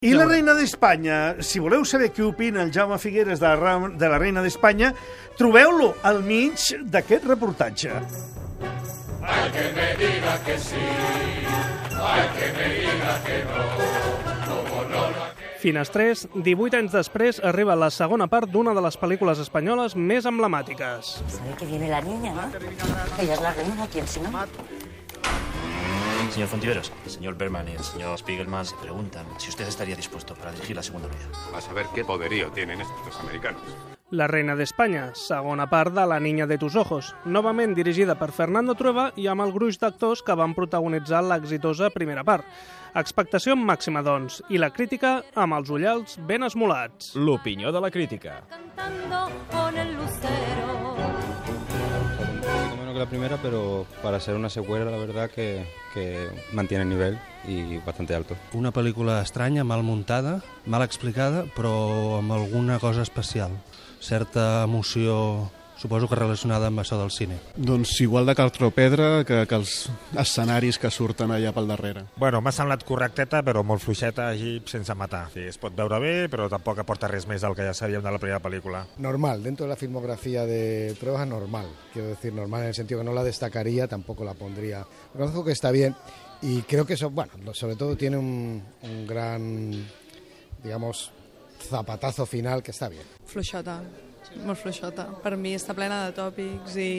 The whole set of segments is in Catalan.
I la reina d'Espanya, si voleu saber què opina el Jaume Figueres de la, de la reina d'Espanya, trobeu-lo al mig d'aquest reportatge. Finestrés, 18 anys després, arriba la segona part d'una de les pel·lícules espanyoles més emblemàtiques. Sabe que viene la niña, ¿no? Ella es la reina, ¿quién si no? Señor Fontiveros, el señor Berman y el señor Spiegelman se preguntan si usted estaría dispuesto para dirigir la segunda unidad. A saber qué poderío tienen estos americanos. La reina d'Espanya, segona part de La niña de tus ojos, novament dirigida per Fernando Trueba i amb el gruix d'actors que van protagonitzar l'exitosa primera part. Expectació màxima, doncs, i la crítica amb els ullals ben esmolats. L'opinió de la crítica. cantando con el lucero. La primera, pero para ser una secuela, la verdad que, que mantiene el nivel y bastante alto. Una pel·lícula estranya, mal muntada, mal explicada, però amb alguna cosa especial. Certa emoció, suposo que relacionada amb això del cine. Doncs igual de cartropedra que, que els escenaris que surten allà pel darrere. Bueno, m'ha semblat correcteta, però molt fluixeta, així, sense matar. Sí, es pot veure bé, però tampoc aporta res més del que ja sabíem de la primera pel·lícula. Normal, dentro de la filmografía de pruebas normal, quiero decir normal en el sentido que no la destacaría, tampoco la pondría. Reconozco que está bien y creo que eso, bueno, sobre todo tiene un, un gran, digamos, zapatazo final que está bien. Fluixota, molt fluixota. Per mi està plena de tòpics i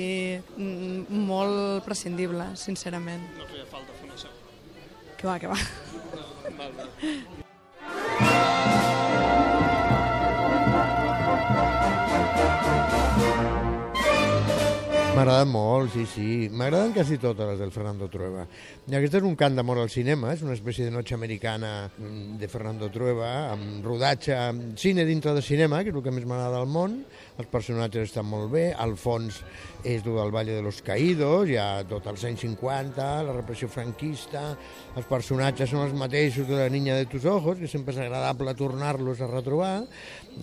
mm, molt prescindible, sincerament. No feia falta fer això. Que va, que va. M'agraden molt, sí, sí. M'agraden quasi totes les del Fernando Trueba. I aquest és un cant d'amor al cinema, és una espècie de noche americana de Fernando Trueba, amb rodatge, amb cine dintre de cinema, que és el que més m'agrada del món. Els personatges estan molt bé, al fons és el Valle de los Caídos, hi ha tot els anys 50, la repressió franquista, els personatges són els mateixos de la niña de tus ojos, que sempre és agradable tornar-los a retrobar,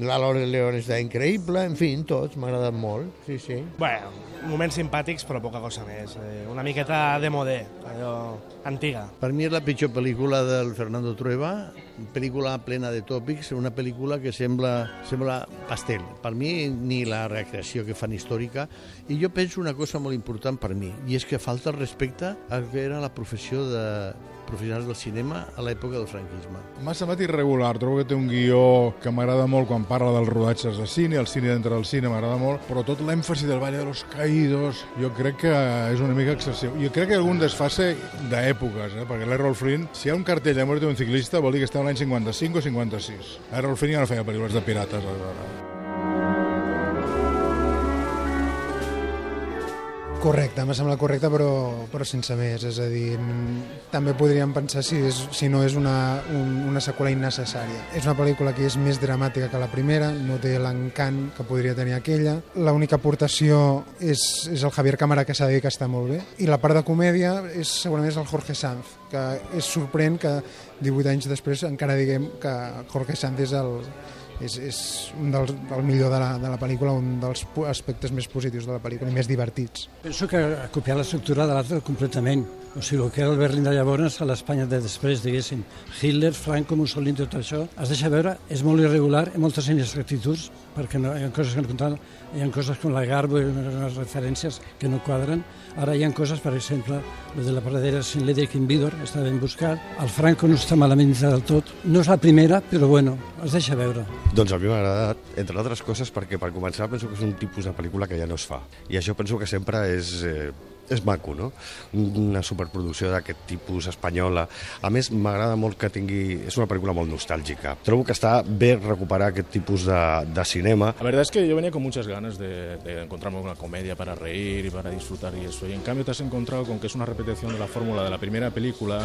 la Lore León està increïble, en fi, tots m'agraden molt, sí, sí. Bueno, moments simpàtics, però poca cosa més. Eh, una miqueta de modé, allò antiga. Per mi és la pitjor pel·lícula del Fernando Trueba, pel·lícula plena de tòpics, una pel·lícula que sembla, sembla pastel. Per mi, ni la recreació que fan històrica. I jo penso una cosa molt important per mi, i és que falta el respecte al que era la professió de professionals del cinema a l'època del franquisme. M'ha semblat irregular, trobo que té un guió que m'agrada molt quan parla dels rodatges de cine, el cine dintre del cine m'agrada molt, però tot l'èmfasi del Valle de los Caídos jo crec que és una mica excessiu. Jo crec que algun desfase d'èpoques, eh? perquè l'Errol Flynn, si hi ha un cartell de mort d'un ciclista, vol dir que està l'any 55 o 56. Errol Flynn ja no feia pel·lícules de pirates, aleshores. Correcte, m'ha semblat correcte però, però sense més, és a dir, també podríem pensar si, és, si no és una, un, una seqüela innecessària. És una pel·lícula que és més dramàtica que la primera, no té l'encant que podria tenir aquella. L'única aportació és, és el Javier Cámara, que s'ha de dir que està molt bé, i la part de comèdia és segurament és el Jorge Sanz, que és sorprèn que 18 anys després encara diguem que Jorge Sanz és el, és, és un dels, el millor de la, de la pel·lícula, un dels aspectes més positius de la pel·lícula i més divertits. Penso que ha copiat l'estructura de l'altre completament. O sigui, el que era el Berlín de llavors a l'Espanya de després, diguéssim. Hitler, Franco, Mussolini, tot això, es deixa veure, és molt irregular, hi ha moltes inexactituds, perquè no, hi ha coses que no compten, hi ha coses com la Garbo i unes referències que no quadren. Ara hi ha coses, per exemple, lo de la pradera sin ley de Kim Vidor, està ben buscat. El Franco no està malament del tot. No és la primera, però bueno, es deixa veure. Doncs a mi m'ha agradat, entre altres coses, perquè per començar penso que és un tipus de pel·lícula que ja no es fa. I això penso que sempre és, eh, és maco, no? Una superproducció d'aquest tipus espanyola. A més, m'agrada molt que tingui... És una pel·lícula molt nostàlgica. Trobo que està bé recuperar aquest tipus de, de cinema. La verdad es que yo venía con muchas ganas de, de encontrarme una comedia para reír y para disfrutar y eso. Y en cambio te has encontrado con que es una repetición de la fórmula de la primera película,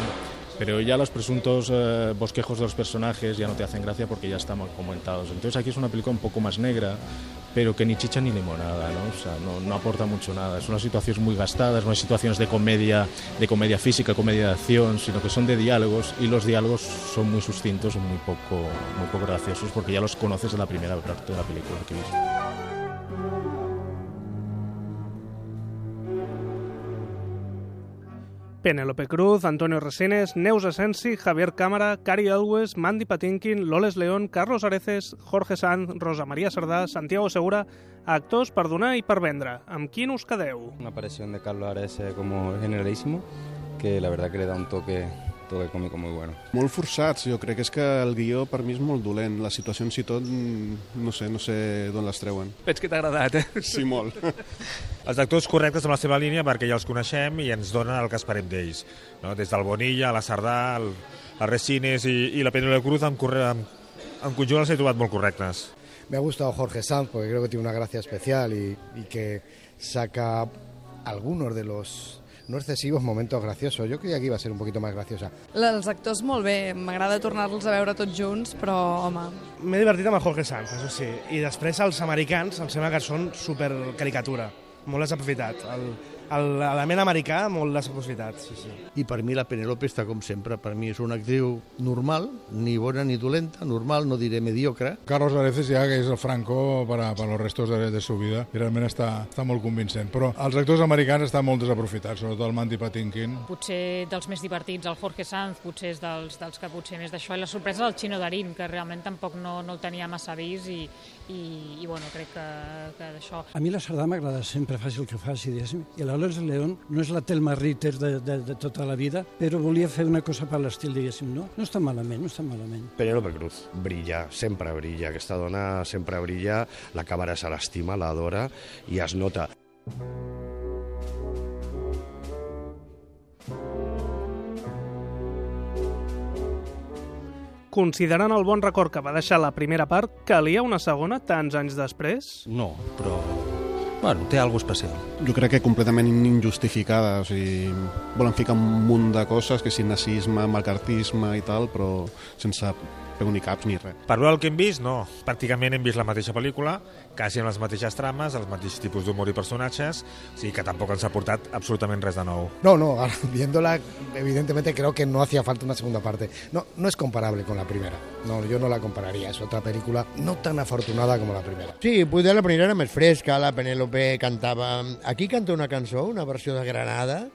pero ya los presuntos eh, bosquejos de los personajes ya no te hacen gracia porque ya están comentados. Entonces aquí es una película un poco más negra, pero que ni chicha ni limonada, ¿no? O sea, no, aporta mucho nada. Es unas situaciones muy gastadas, no hay situaciones de comedia, de comedia física, comedia de acción, sino que son de diálogos y los diálogos son muy sustintos, son muy poco, muy poco graciosos porque ya los conoces de la primera parte de la película que viste. Penélope Cruz, Antonio Resines, Neus Asensi, Javier Cámara, Cari Elwes, Mandy Patinkin, Loles León, Carlos Areces, Jorge Sanz, Rosa María Sardà, Santiago Segura, actors per donar i per vendre. Amb quin us quedeu? Una aparición de Carlos Ares eh, como generalísimo, que la verdad que le da un toque, toque cómico muy bueno. Molt forçats, jo crec que és que el guió per mi és molt dolent. Les situacions i tot, mm, no sé, no sé d'on les treuen. Veig que t'ha agradat, eh? Sí, molt. Els actors correctes amb la seva línia perquè ja els coneixem i ens donen el que esperem d'ells. No? Des del Bonilla, la Sardà, el, el Resines i, i la Penélope Cruz en, corre, en, en conjunt els he trobat molt correctes. Me ha gustado Jorge Sanz porque creo que tiene una gracia especial y, y que saca algunos de los no excesivos momentos graciosos. Yo creía que iba a ser un poquito más graciosa. Els actors molt bé, m'agrada tornar-los a veure tots junts, però, home... M'he divertit amb el Jorge Sanz, això sí. I després els americans em sembla que són super caricatura. Molt desaprofitat. El- l'element americà molt desaprofitat, sí, sí. I per mi la Penélope està com sempre. Per mi és una actriu normal, ni bona ni dolenta, normal, no diré mediocre. Carlos Areces ja que és el Franco para, para los restos de, de su vida i realment està, està molt convincent. Però els actors americans estan molt desaprofitats, sobretot el Mandy Patinkin. potser dels més divertits, el Jorge Sanz, potser és dels, dels que potser més d'això, i la sorpresa del Chino Darín, que realment tampoc no, no el tenia massa vist i, i, i bueno, crec que, que d'això... A mi la Sardà m'agrada sempre, faci el que faci, diguéssim. I l'Alois León no és la Telma Ritter de, de, de tota la vida, però volia fer una cosa per l'estil, diguéssim, no? No està malament, no està malament. Penélope Cruz brilla, sempre brilla. Aquesta dona sempre brilla, la càmera se l'estima, l'adora i es nota. Considerant el bon record que va deixar la primera part, calia una segona tants anys després? No, però... Bueno, té alguna especial. Jo crec que completament injustificada, o sigui, volen ficar un munt de coses, que si nazisme, macartisme i tal, però sense peu ni caps ni res. Per veure el que hem vist, no. Pràcticament hem vist la mateixa pel·lícula, quasi amb les mateixes trames, els mateixos tipus d'humor i personatges, o sigui que tampoc ens ha portat absolutament res de nou. No, no, ahora, viéndola, evidentemente creo que no hacía falta una segunda parte. No, no es comparable con la primera. No, yo no la compararía. Es otra película no tan afortunada como la primera. Sí, potser la primera era més fresca, la Penélope cantava... Aquí canta una cançó, una versió de Granada,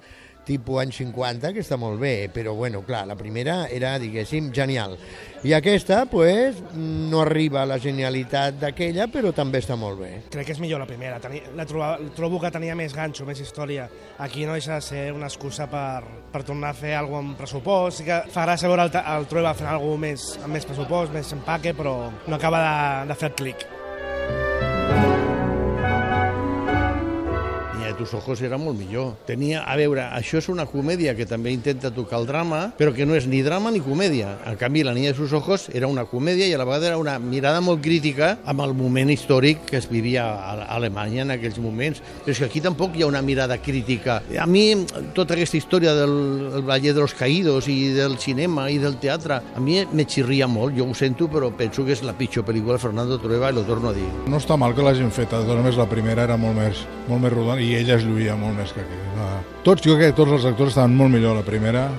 tipus anys 50, que està molt bé, però bueno, clar, la primera era, diguéssim, genial. I aquesta, pues, no arriba a la genialitat d'aquella, però també està molt bé. Crec que és millor la primera. Teni, la troba, trobo que tenia més ganxo, més història. Aquí no deixa de ser una excusa per, per tornar a fer alguna amb pressupost. Sí que fa gràcia veure el, el Trueba fent alguna més, amb més pressupost, més empaque, però no acaba de, de fer el clic. De tus ojos era molt millor. Tenia, a veure, això és una comèdia que també intenta tocar el drama, però que no és ni drama ni comèdia. En canvi, La niña de sus ojos era una comèdia i a la vegada era una mirada molt crítica amb el moment històric que es vivia a a Alemanya en aquells moments. Però és que aquí tampoc hi ha una mirada crítica. A mi, tota aquesta història del el Valle de los Caídos i del cinema i del teatre, a mi me xirria molt, jo ho sento, però penso que és la pitjor pel·lícula de Fernando Trueba i lo torno a dir. No està mal que l'hagin fet, totes maneres la primera era molt més, molt més rodona i ella es lluïa molt més que aquesta. Tots, jo crec que tots els actors estaven molt millor a la primera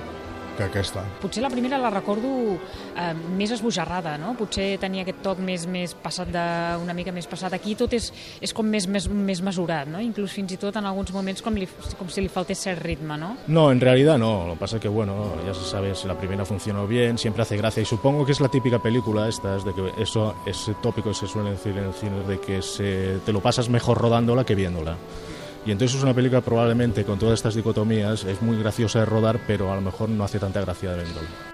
que aquesta. Potser la primera la recordo eh, més esbojarrada, no? Potser tenia aquest toc més, més passat de, una mica més passat. Aquí tot és, és com més, més, més mesurat, no? Inclús fins i tot en alguns moments com, li, com si li faltés cert ritme, no? No, en realidad no. Lo que pasa que, bueno, ya se sabe si la primera funcionó bien, siempre hace gracia. Y supongo que es la típica película esta, es de que eso, ese tópico que se suele decir en el cine, de que se, te lo pasas mejor rodándola que viéndola. Y entonces es una película probablemente con todas estas dicotomías, es muy graciosa de rodar, pero a lo mejor no hace tanta gracia de viéndola.